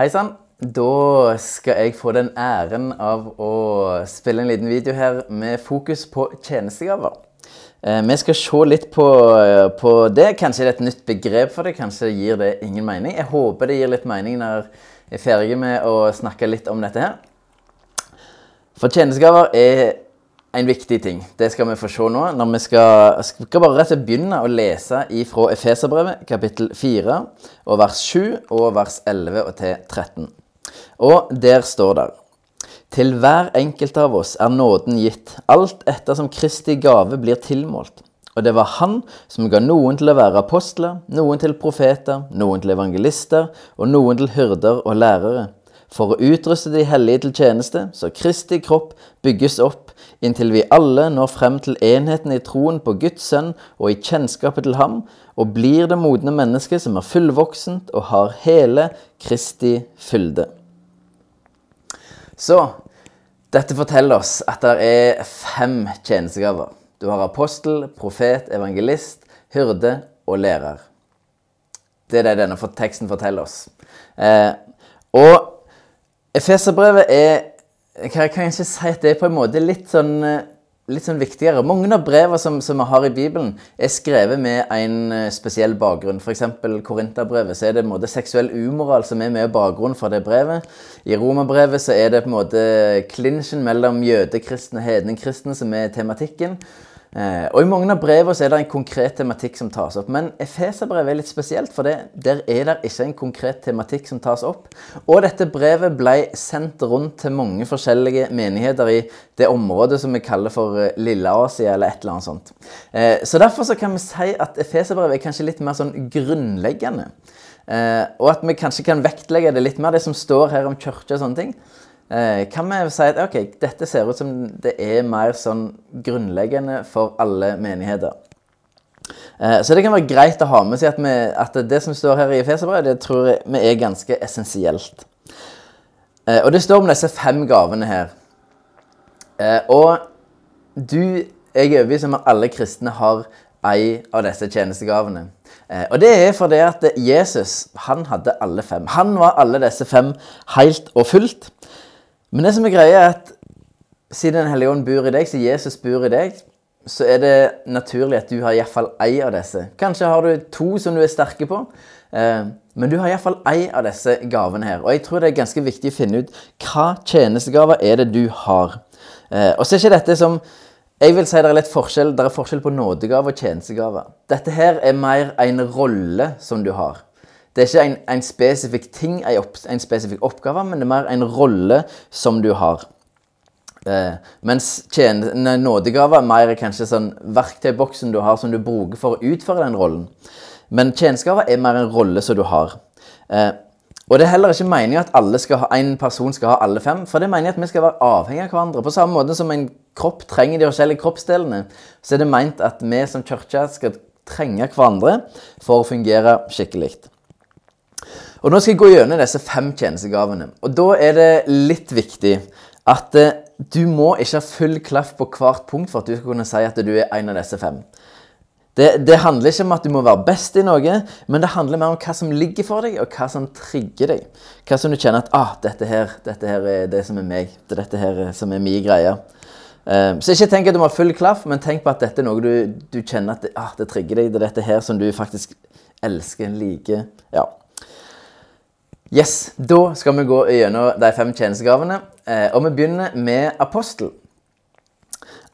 Hei sann. Da skal jeg få den æren av å spille en liten video her med fokus på tjenestegaver. Eh, vi skal se litt på, på det. Kanskje det er et nytt begrep for det, kanskje gir det ingen mening. Jeg håper det gir litt mening når jeg er ferdig med å snakke litt om dette her. For tjenestegaver er en viktig ting. Det skal vi få se nå. når Vi skal, skal bare rett og begynne å lese fra Efeserbrevet, kapittel 4, og vers 7 og vers 11 og til 13. Og der står det Til hver enkelt av oss er nåden gitt, alt etter som Kristi gave blir tilmålt. Og det var han som ga noen til å være apostler, noen til profeter, noen til evangelister og noen til hyrder og lærere, for å utruste de hellige til tjeneste, så Kristi kropp bygges opp inntil vi alle når frem til enheten i troen på Guds sønn og i kjennskapet til ham, og blir det modne mennesket som er fullvoksent og har hele Kristi fylde. Så dette forteller oss at det er fem tjenestegaver. Du har apostel, profet, evangelist, hyrde og lærer. Det er det denne teksten forteller oss. Eh, og Efeserbrevet er Jeg kan ikke si at det er på en måte litt sånn eh, litt sånn viktigere. Mange av brevene som, som, vi har i Bibelen, er skrevet med en eh, spesiell bakgrunn. F.eks. Korinterbrevet så er det en måte seksuell umoral som er med bakgrunn for det brevet. I Romerbrevet så er det på en måte klinsjen mellom jødekristne og hedningkristne som er tematikken. Eh, og I mange av brevene er det en konkret tematikk som tas opp. Men Efeserbrevet er litt spesielt, for det, der er det ikke en konkret tematikk som tas opp. Og dette brevet ble sendt rundt til mange forskjellige menigheter i det området som vi kaller for eh, Lille-Asia, eller et eller annet sånt. Eh, så derfor så kan vi si at Efeserbrevet er kanskje litt mer sånn grunnleggende. Og at vi kanskje kan vektlegge det litt mer, det som står her om kirke og sånne ting kan vi si at ok, dette ser ut som det er mer sånn grunnleggende for alle menigheter. Eh, så det kan være greit å ha med seg at, vi, at det som står her i Efeserbrevet, det tror jeg vi er ganske essensielt. Eh, og det står om disse fem gavene her. Eh, og du, jeg er overbevist om at alle kristne har ei av disse tjenestegavene. Eh, og det er fordi at Jesus han hadde alle fem. Han var alle disse fem helt og fullt. Men det som er greia, er at siden Den hellige ånd bor i deg, så Jesus bor i deg, så er det naturlig at du har iallfall ei av disse. Kanskje har du to som du er sterke på, eh, men du har iallfall ei av disse gavene her. Og jeg tror det er ganske viktig å finne ut hva tjenestegaver er det du har. Eh, og så er ikke dette som jeg vil si det er litt forskjell, det er forskjell på nådegave og tjenestegaver. Dette her er mer en rolle som du har. Det er ikke en, en spesifikk ting, en, opp, en, spesifikk oppgave, men det er mer en rolle som du har. Eh, mens nådegave er mer kanskje sånn verktøyboksen du har som du bruker for å utføre den rollen. Men tjenestegaver er mer en rolle som du har. Eh, og det er heller ikke meningen at alle skal ha, en person skal ha alle fem. For det er meningen at vi skal være avhengig av hverandre. På samme måte som en kropp trenger de forskjellige kroppsdelene, så er det meint at vi som kirke skal trenge hverandre for å fungere skikkelig. Og Nå skal jeg gå gjennom disse fem tjenestegavene. Og Da er det litt viktig at eh, du må ikke ha full klaff på hvert punkt for at du skal kunne si at du er en av disse fem. Det, det, handler ikke om at du må være best i noe, men det handler mer om hva som ligger for deg, og hva som trigger deg. Hva som du kjenner at ah, dette, her, dette her er det som er meg. Det er dette her som er min greie. Uh, så ikke tenk at du må ha full klaff, men tenk på at dette er noe du, du kjenner at det, ah, det trigger deg. Det er dette her som du faktisk elsker, liker. Ja. Yes, Da skal vi gå gjennom de fem tjenestegavene. Eh, og vi begynner med apostel.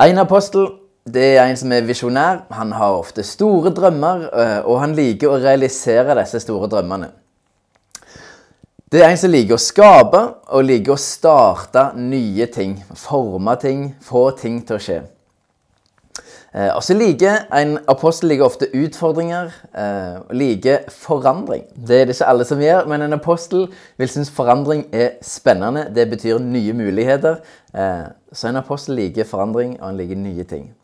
En apostel det er en som er visjonær. Han har ofte store drømmer, eh, og han liker å realisere disse store drømmene. Det er en som liker å skape og liker å starte nye ting. Forme ting, få ting til å skje. Eh, og så liker En apostel liker ofte utfordringer, eh, liker forandring. Det er det ikke alle som gjør, men en apostel vil synes forandring er spennende. Det betyr nye muligheter. Eh, så en apostel liker forandring, og han liker nye ting.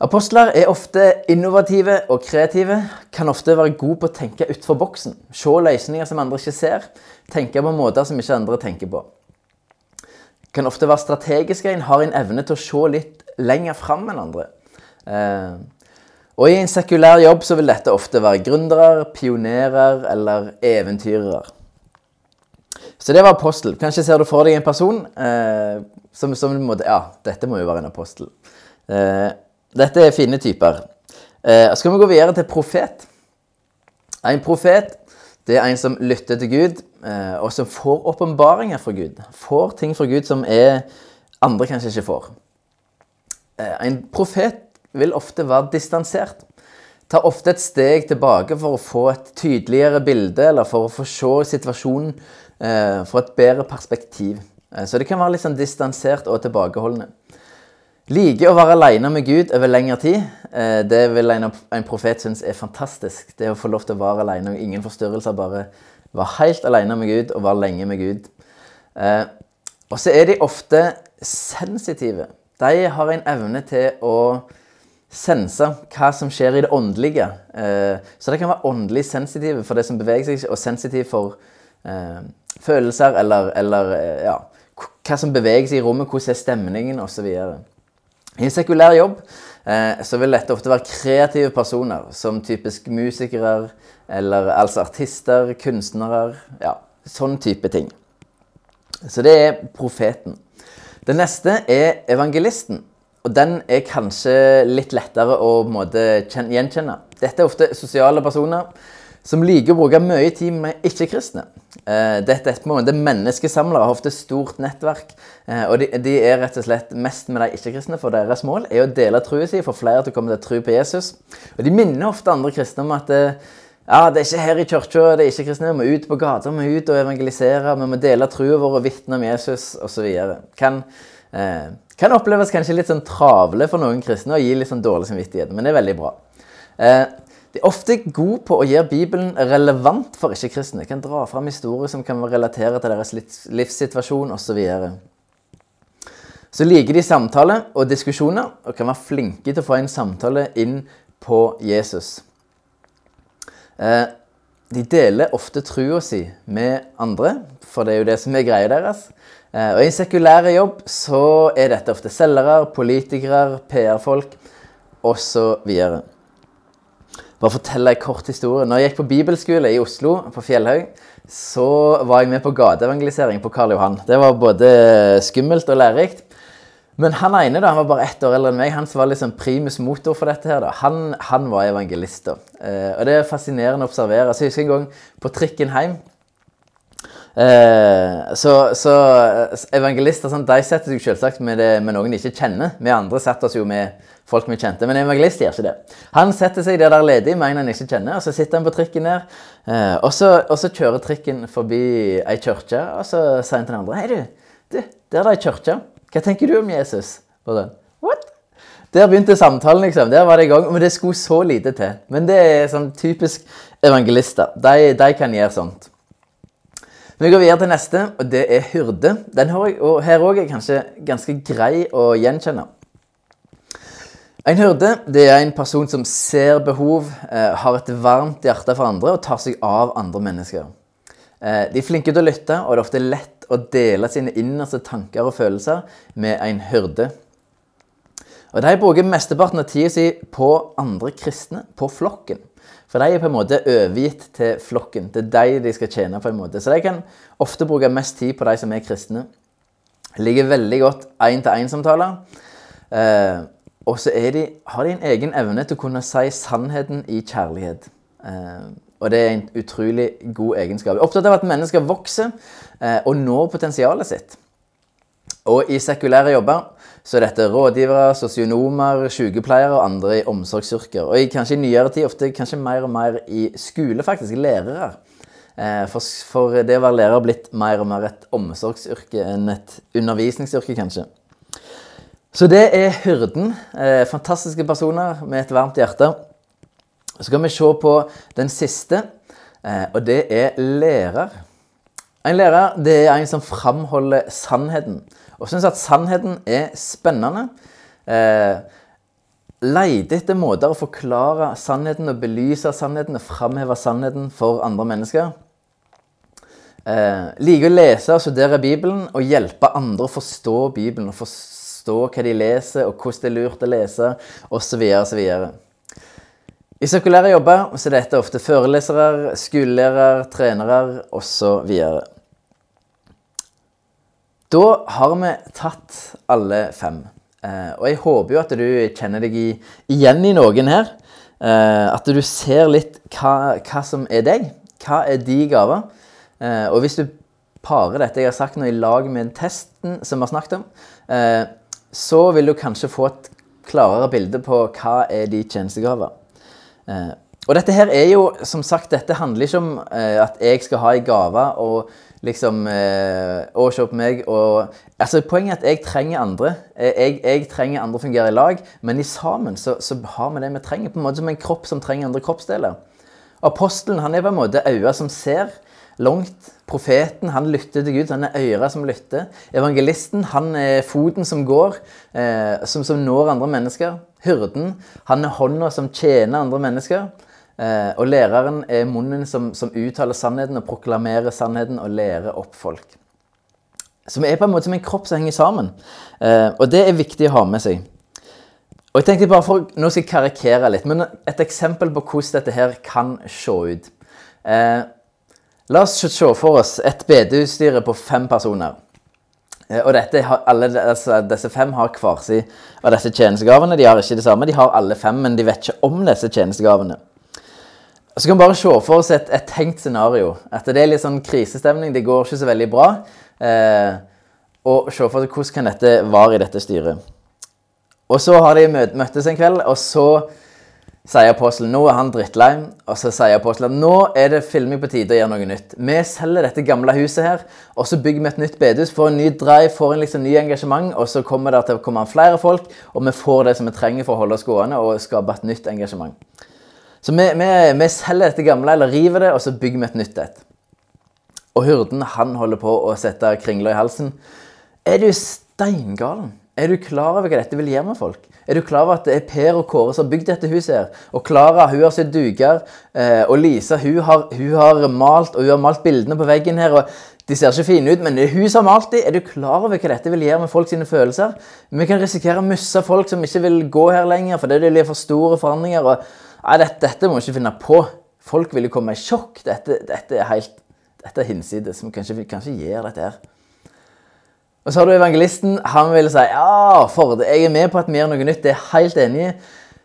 Apostler er ofte innovative og kreative. Kan ofte være gode på å tenke utenfor boksen. Se løsninger som andre ikke ser. Tenke på måter som ikke andre tenker på. Kan ofte være strategiske. En har en evne til å se litt lenger fram enn andre. Eh, og i en sekulær jobb så vil dette ofte være gründere, pionerer eller eventyrere. Så det var apostel. Kanskje ser du for deg en person eh, som, som måtte, Ja, dette må jo være en apostel. Eh, dette er fine typer. Eh, så skal vi gå videre til profet. En profet det er en som lytter til Gud, eh, og som får åpenbaringer fra Gud. Får ting fra Gud som er, andre kanskje ikke får. Eh, en profet vil ofte være distansert. Tar ofte et steg tilbake for å få et tydeligere bilde, eller for å få se situasjonen eh, fra et bedre perspektiv. Så det kan være litt sånn distansert og tilbakeholdende. Liker å være alene med Gud over lengre tid. Det vil en, en profet synes er fantastisk. Det å få lov til å være alene og ingen forstyrrelser. Bare være helt alene med Gud og være lenge med Gud. Og så er de ofte sensitive. De har en evne til å sense hva som skjer i det åndelige. Eh, så de kan være åndelig sensitive for det som beveger seg, og sensitive for eh, følelser eller, eller eh, ja, hva som beveger seg i rommet, hvordan er stemningen osv. I en sekulær jobb så vil dette ofte være kreative personer, som typisk musikere eller altså artister, kunstnere. Ja, sånn type ting. Så det er profeten. Det neste er evangelisten. Og den er kanskje litt lettere å måte, gjenkjenne. Dette er ofte sosiale personer som liker å bruke mye tid med ikke-kristne. Eh, dette er på en måte Menneskesamlere har ofte stort nettverk. Eh, og de, er rett og slett mest med de ikke-kristne, for deres mål er å dele troen sin, få flere til å komme til å tro på Jesus. Og de minner ofte andre kristne om at eh, ja, det er ikke her i kirka det er ikke kristne. Vi må ut på gata, vi må ut og evangelisere. Vi må dele troa vår og vitne om Jesus osv. Kan, eh, kan oppleves kanskje litt sånn travle for noen kristne og gi litt sånn dårlig samvittighet, men det er veldig bra. Eh, de er ofte gode på å gjøre Bibelen relevant for ikke-kristne. Kan dra fram historier som kan relatere til deres livssituasjon osv. Så, så liker de samtale og diskusjoner og kan være flinke til å få en samtale inn på Jesus. Eh, de deler ofte trua si med andre, for det er jo det som er greia deres. Eh, og I en sekulær jobb så er dette ofte selgere, politikere, PR-folk osv. Bare fortelle en kort historie. Når jeg gikk på bibelskole i Oslo, på Fjellhaug, så var jeg med på gateevangelisering på Karl Johan. Det var både skummelt og lærerikt. Men han ene da, han var bare ett år eldre enn meg, han som var liksom primus motor for dette, her da, han, han var evangelist. da. Eh, og Det er fascinerende å observere. Så Jeg husker en gang på trikken hjem. Eh, så, så, Evangelister sånn, de setter seg selvsagt med, det, med, noen de ikke kjenner. Vi andre setter oss jo med folk vi kjente, men evangelist gjør ikke det. Han setter seg der der ledig med en han ikke kjenner, og så sitter han på trikken der. Eh, og, så, og, så, kjører trikken forbi ei kirke, og så sier han til den andre Hei, du, du der er det ei kirke. Hva tenker du om Jesus? Sånn, What? Der begynte samtalen, liksom. Der var det i gang. Men det skulle så lite til. Men det er sånn typisk evangelister. De, de kan gjøre sånt. Vi går videre til neste, og det er hyrde. Den her òg er kanskje ganske grei å gjenkjenne. En hyrde det er en person som ser behov, eh, har et varmt hjerte for andre og tar seg av andre mennesker. Eh, de er flinke til å lytte, og det er ofte lett å dele sine innerste tanker og følelser med en hyrde. Og De bruker mesteparten av tida si på andre kristne, på flokken. For de er på en måte overgitt til flokken. Det er de de skal tjene. på en måte. Så de kan ofte bruke mest tid på de som er kristne. Ligger veldig godt én-til-én-samtaler. Eh, og så har de en egen evne til å kunne si sannheten i kjærlighet. Eh, og det er en utrolig god egenskap. Jeg er opptatt av at mennesker vokser eh, og når potensialet sitt. Og i sekulære jobber så er dette rådgivere, sosionomer, sykepleiere og andre i omsorgsyrker. Og i, kanskje i nyere tid ofte kanskje mer og mer i skole, faktisk. Lærere. Eh, for, for, det å være lærer har blitt mer og mer et omsorgsyrke enn et undervisningsyrke, kanskje. Så det er hyrden. Eh, fantastiske personer med et varmt hjerte. Så skal vi se på den siste, eh, og det er lærer. En lærer det er en som framholder sannheten, og syns at sannheten er spennende. Eh, leter etter måter å forklare sannheten og belyse sannheten og framheve sannheten for andre mennesker. Eh, liker å lese og studere Bibelen og hjelpe andre å forstå Bibelen. og Forstå hva de leser, og hvordan det er lurt å lese, osv. osv. I sekulære jobber så er dette ofte førelesere, skolelærere, trenere osv. Da har vi tatt alle fem. Eh, og jeg håper jo at du kjenner deg igjen i noen her. Eh, at du ser litt hva, hva, som er deg. Hva er de gaver? Eh, og hvis du parer dette jeg har sagt nå i lag med testen som vi har snakket om, så vil du kanskje få et klarere bilde på hva er de tjenestegaver. Eh, og dette her er jo, som sagt, dette handler ikke om eh, at jeg skal ha en gave og liksom eh, Å, se på meg og altså Poenget er at jeg trenger andre. Eh, jeg, jeg trenger andre å fungere i lag, men i sammen så, så, har vi det vi trenger. På en måte som en kropp som trenger andre kroppsdeler. Apostelen han er på en måte øya som ser langt. Profeten han lytter til Gud, han er øyra som lytter. Evangelisten han er foten som går, eh, som, som når andre mennesker. Hyrden han er hånda som tjener andre mennesker. Eh, og læreren er munnen som, som, uttaler sannheten og proklamerer sannheten og lærer opp folk. Så vi er på en måte som en kropp som henger sammen. Eh, og det er viktig å ha med seg. Og jeg tenkte bare for, Nå skal jeg karikere litt, men et eksempel på hvordan dette her kan se ut. Eh, la oss se for oss et bedehusstyre på fem personer. Eh, og dette, alle altså, disse fem har hver sin av disse tjenestegavene. De har ikke det samme, de har alle fem, men de vet ikke om disse tjenestegavene. Så kan vi bare se for oss et, et, tenkt scenario. At det er litt sånn krisestemning. Det går ikke så veldig bra. Eh, og se for oss hvordan kan dette være i dette styret. Og så har de møttes en kveld, og så sier apostelen nå er han drittlei. Og så sier apostelen nå er det filming på tide å gjøre noe nytt. Vi selger dette gamle huset her, og så bygger vi et nytt bedehus. Får en ny drive, får en liksom ny engasjement, og så kommer det til å komme flere folk, og vi får det som vi trenger for å holde oss gående og skape et nytt engasjement. Så vi, vi, vi, selger dette gamle, eller river det, og så bygger vi et nytt et. Og hyrden han holder på å sette kringler i halsen. Er du steingalen? Er du klar over hva dette vil gjøre med folk? Er du klar over at det er Per og Kåre som har bygd dette huset? her? Og Klara hun har sydd duker. Eh, og Lisa hun har, hun har, malt og hun har malt bildene på veggen her. og De ser ikke fine ut, men det er hun som har malt dem. Er du klar over hva dette vil gjøre med folk sine følelser? Vi kan risikere å miste folk som ikke vil gå her lenger fordi det blir for store forandringer. og Nei, dette, dette må vi ikke finne på. Folk vil jo komme i sjokk. Dette, dette er helt dette er hinsides. Vi kan ikke, gjøre dette her. Og så har du evangelisten. Han vil si ja, for det, jeg er med på at vi gjør noe nytt. Det er helt enig.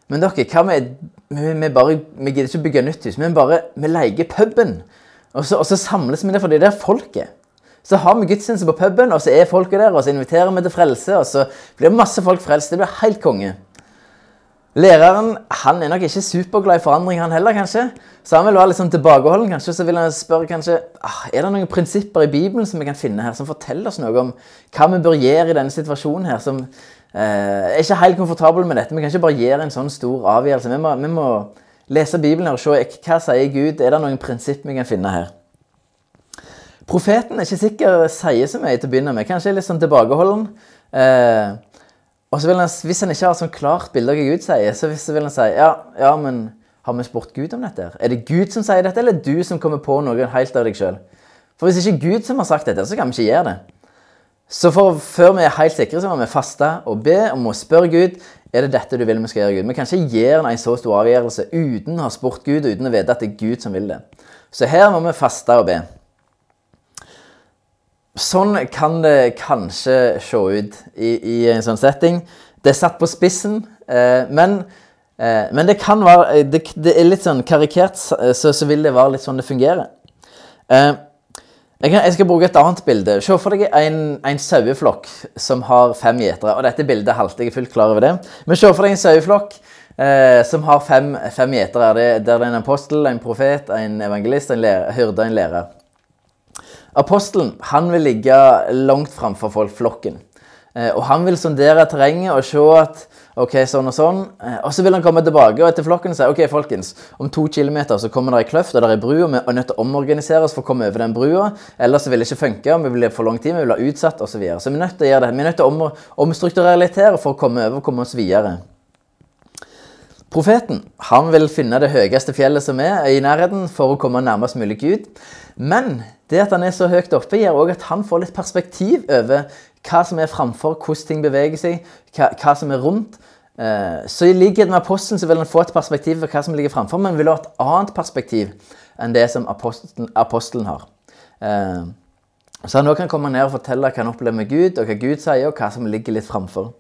Men dere, hva med vi, vi, bare, vi gidder ikke bygge nytt hus. men bare vi leier puben. Og så, og så samles vi der fordi det er folket. Så har vi gudstjeneste på puben, og så er folket der, og så inviterer vi til frelse. Og så blir masse folk frelst. Det blir helt konge. Læreren han er nok ikke superglad i forandring, han heller, kanskje. Så han vil være litt sånn tilbakeholden, kanskje. Så vil han spørre kanskje ah, er det noen prinsipper i Bibelen som vi kan finne her, som forteller oss noe om hva vi bør gjøre i denne situasjonen her, som eh, er ikke helt komfortabel med dette. Vi kan ikke bare gjøre en sånn stor avgjørelse. Vi må, vi må lese Bibelen her og se hva sier Gud. Er det noen prinsipper vi kan finne her? Profeten er ikke sikker sier så mye til å begynne med. Kanskje litt sånn tilbakeholden. Eh, og så vil han, Hvis han ikke har sånn klart bilde av hva Gud sier, så vil han si ja, ja, men har vi spurt Gud om dette? Er det Gud som sier dette, eller er det du som kommer på noe helt av deg sjøl? For hvis ikke Gud som har sagt dette, så kan vi ikke gjøre det. Så for, før vi er helt sikre, så må vi faste og be om å spørre Gud er det dette du vil vi skal gjøre. Gud? Vi kan ikke gjøre en så stor avgjørelse uten å ha spurt Gud og uten å vite at det er Gud som vil det. Så her må vi faste og be. Sånn kan det kanskje se ut i, i en sånn setting. Det er satt på spissen, eh, men, eh, men, det kan være det, det, er litt sånn karikert, så, så, vil det være litt sånn det fungerer. Eh, jeg, kan, jeg, skal bruke et annet bilde. Se for deg en, en saueflokk som har fem gjetere. Og dette bildet halter, jeg er fullt klar over det. Men se for deg en saueflokk eh, som har fem, fem gjetere. Der det er en apostel, en profet, en evangelist, en hyrde og en lærer. Apostelen han vil ligge langt framfor folk, flokken. Eh, og Han vil sondere terrenget og se at ok, sånn og sånn. Eh, og Så vil han komme tilbake og etter flokken si ok, folkens, om to kilometer så kommer det ei kløft og det er ei bru, og vi er nødt til å omorganisere oss for å komme over den brua. Ellers vil det ikke funke, vi vil for lang tid, vi vil ha utsatt osv. Så, videre. så vi er nødt til å gjøre det. Vi er nødt til å omstrukturere litt her for å komme over og komme oss videre. Profeten han vil finne det høyeste fjellet som er i nærheten, for å komme nærmest mulig Gud. Men det at han er så høyt oppe, gjør òg at han får litt perspektiv over hva som er framfor, hvordan ting beveger seg, hva, hva som er rundt. Eh, så i likhet med apostelen så vil han få et perspektiv for hva som ligger framfor, men vil ha et annet perspektiv enn det som apostelen, apostelen har. Eh, Så han òg kan komme ned og fortelle hva han opplever med Gud, og hva Gud sier, og hva som ligger litt framfor.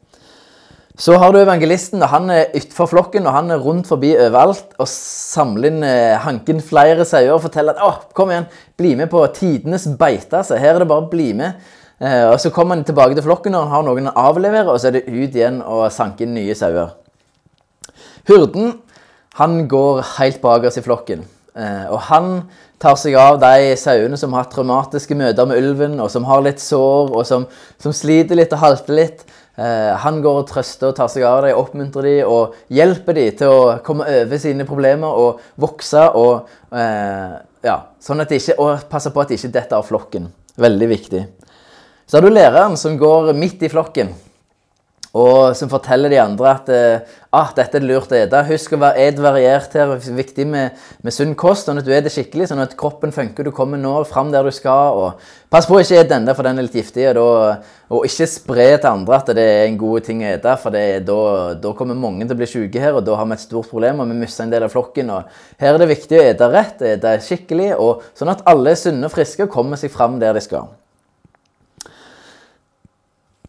Så har du evangelisten, og han er utenfor flokken og han er rundt forbi overalt og samler inn eh, hanken flere sauer og forteller at å, kom igjen, bli med på tidenes beite. Så her er det bare å bli med. Eh, og Så kommer han tilbake til flokken når han har noen å avlevere, og så er det ut igjen og sanke inn nye sauer. Hurden han går helt bakerst i flokken. Eh, og han tar seg av de sauene som har hatt traumatiske møter med ulven, og som har litt sår, og som, som sliter litt og halter litt. Eh, han går og trøster og tar seg av dem, oppmuntrer dem og hjelper dem til å komme over sine problemer og vokse. Og, eh, ja, sånn at de ikke, og passe på at de ikke detter av flokken. Veldig viktig. Så har du læreren som går midt i flokken og som forteller de andre at ah, dette er lurt å spise. Husk å være ed variert her. Det er viktig med, med sunn kost, sånn at du er det skikkelig, sånn at kroppen funker. Du kommer nå fram der du skal. og Pass på å ikke ete denne, for den er litt giftig. Og, da, og ikke spre til andre at det er en god ting å spise, for da, da, kommer mange til å bli syke her, og da har vi et stort problem, og vi mister en del av flokken. og Her er det viktig å spise rett, spise skikkelig, og sånn at alle er sunne og friske og kommer seg fram der de skal.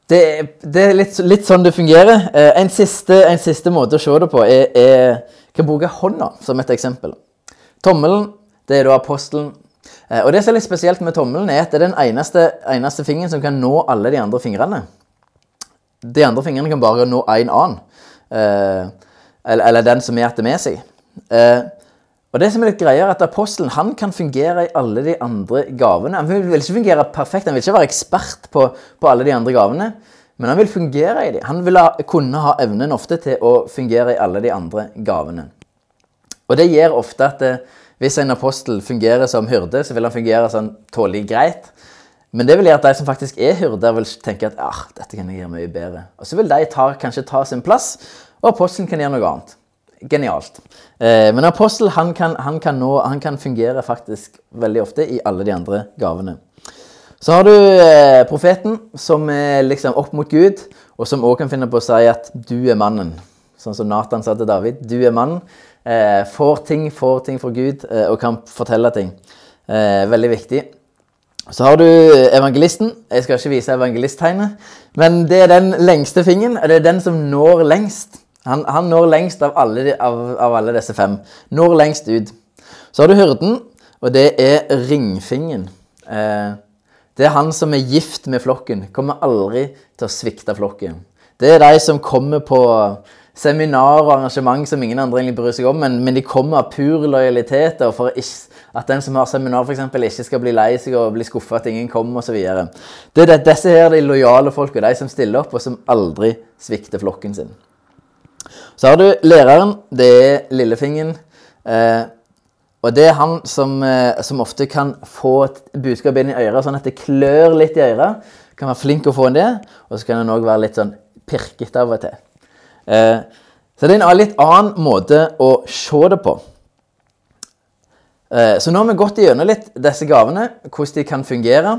Det, det er litt, litt, sånn det fungerer. Eh, en siste, en siste, måte å se det på er, er kan bruke hånda som et eksempel. Tommelen det er da apostelen. Eh, og Det som er litt spesielt med tommelen, er at det er den eneste, eneste fingeren som kan nå alle de andre fingrene. De andre fingrene kan bare nå én annen. Eh, eller, eller, den som er etter med seg. Og det som er litt greia er at Apostelen han kan fungere i alle de andre gavene. Han vil ikke fungere perfekt, han vil ikke være ekspert på, på alle de andre gavene. Men han vil fungere i dem. Han vil ha, kunne ha evnen ofte til å fungere i alle de andre gavene. Og det gjør ofte at det, eh, hvis en apostel fungerer som hyrde, så vil han fungere sånn tålelig greit. Men det vil gjøre at de som faktisk er hyrder, vil tenke at ah, dette kan jeg gjøre mye bedre. Og så vil de ta, kanskje ta sin plass, og apostelen kan gjøre noe annet genialt. Eh, men apostel han kan, han, kan nå, han kan, fungere faktisk veldig ofte i alle de andre gavene. Så har du eh, profeten, som er liksom opp mot Gud, og som òg kan finne på å si at 'du er mannen'. Sånn som Nathan sa til David. 'Du er mannen'. Eh, får ting, får ting fra Gud eh, og kan fortelle ting. Eh, veldig viktig. Så har du evangelisten. Jeg skal ikke vise evangelisttegnet, men det er den lengste fingeren. Det er den som når lengst. Han, han når lengst av alle, av, av alle, disse fem. Når lengst ut. Så har du hyrden, og det er ringfingen. Eh, det er han som er gift med flokken. Kommer aldri til å svikte flokken. Det er de som kommer på seminar og arrangement som ingen andre egentlig bryr seg om, men, men de kommer av pur lojalitet og for at den som har seminar eksempel, ikke skal bli lei seg og bli skuffa at ingen kommer osv. Det er disse her de lojale folka, de som stiller opp og som aldri svikter flokken sin. Så har du læreren. Det er lillefingeren. Eh, og det er han som, eh, som, ofte kan få et budskap inn i øret, sånn at det klør litt i øret. Kan være flink å få inn det, og så kan han òg være litt sånn pirkete av og til. Eh, så det er en litt annen måte å se det på. Eh, så nå har vi gått igjennom litt disse gavene, hvordan de kan fungere.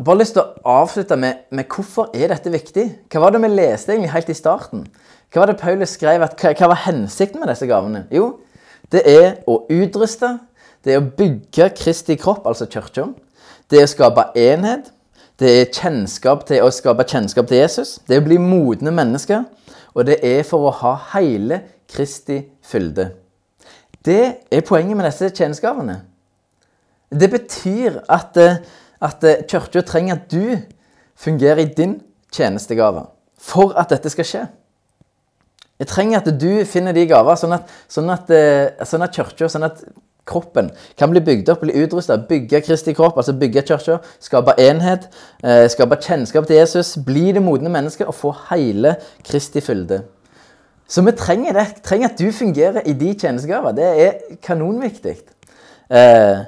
Bare lyst til å avslutte med, med hvorfor er dette viktig. Hva var det vi leste egentlig helt i starten? Hva var det Paulus skrev? At, hva, var hensikten med disse gavene? Jo, det er å utruste. Det er å bygge Kristi kropp, altså kirka. Det er å skape enhet. Det er kjennskap til å skape kjennskap til Jesus. Det er å bli modne mennesker. Og det er for å ha hele Kristi fylde. Det er poenget med disse tjenestegavene. Det betyr at, at kirka trenger at du fungerer i din tjenestegave for at dette skal skje. Jeg trenger at du finner de gaver, sånn at, sånn at, eh, sånn at kirka, sånn at kroppen kan bli bygd opp, bli utrusta. Bygge Kristi kropp, altså bygge kirka. Skape enhet, eh, skape kjennskap til Jesus. Bli det modne mennesket og få hele Kristi fylde. Så vi trenger det. trenger at du fungerer i de tjenestegaver. Det er kanonviktig. Eh,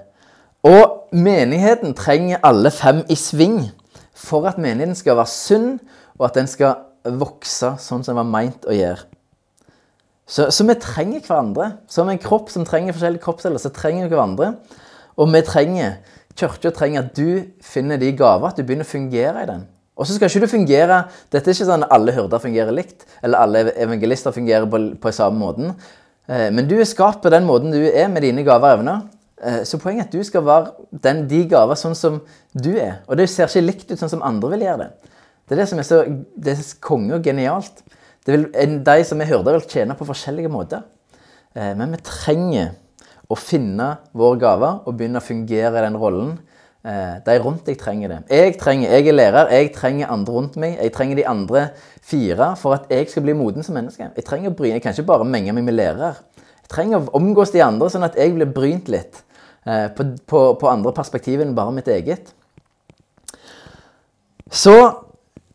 og menigheten trenger alle fem i sving for at menigheten skal være sunn, og at den skal vokse sånn som den var meint å gjøre. Så, så, vi trenger hverandre. Som en kropp som trenger forskjellige kroppsdeler, så trenger vi hverandre. Og vi trenger, kirka trenger at du finner de gaver, at du begynner å fungere i den. Og så skal ikke du fungere Dette er ikke sånn at alle hyrder fungerer likt, eller alle evangelister fungerer på, på samme måten. Eh, men du er skapt på den måten du er, med dine gaver og evner. Eh, Så poenget er at du skal være den, de gaver sånn som du er. Og det ser ikke likt ut sånn som andre vil gjøre det. Det er det som er så det er konge og genialt. Vil, de som vi hørte, vil tjene på forskjellige måter. Eh, Men vi trenger å finne våre gaver og begynne å fungere i den rollen. Eh, De rundt deg trenger det. Jeg trenger, jeg er lærer, jeg trenger andre rundt meg. Jeg trenger de andre fire for at jeg skal bli moden som menneske. Jeg trenger å bryne, jeg kan ikke bare menge meg med lærere. Jeg trenger å omgås de andre, sånn at jeg blir brynt litt eh, på, på, på andre perspektiv enn bare mitt eget. Så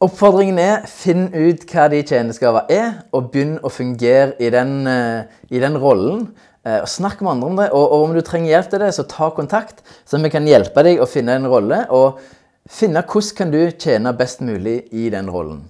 oppfordringen er finn ut hva de tjenestegaver er, og begynn å fungere i den, eh, i den rollen. Eh, og Snakk med andre om det, og, og om du trenger hjelp til det, så ta kontakt, så vi kan hjelpe deg å finne en rolle, og finne hvordan kan du tjene best mulig i den rollen.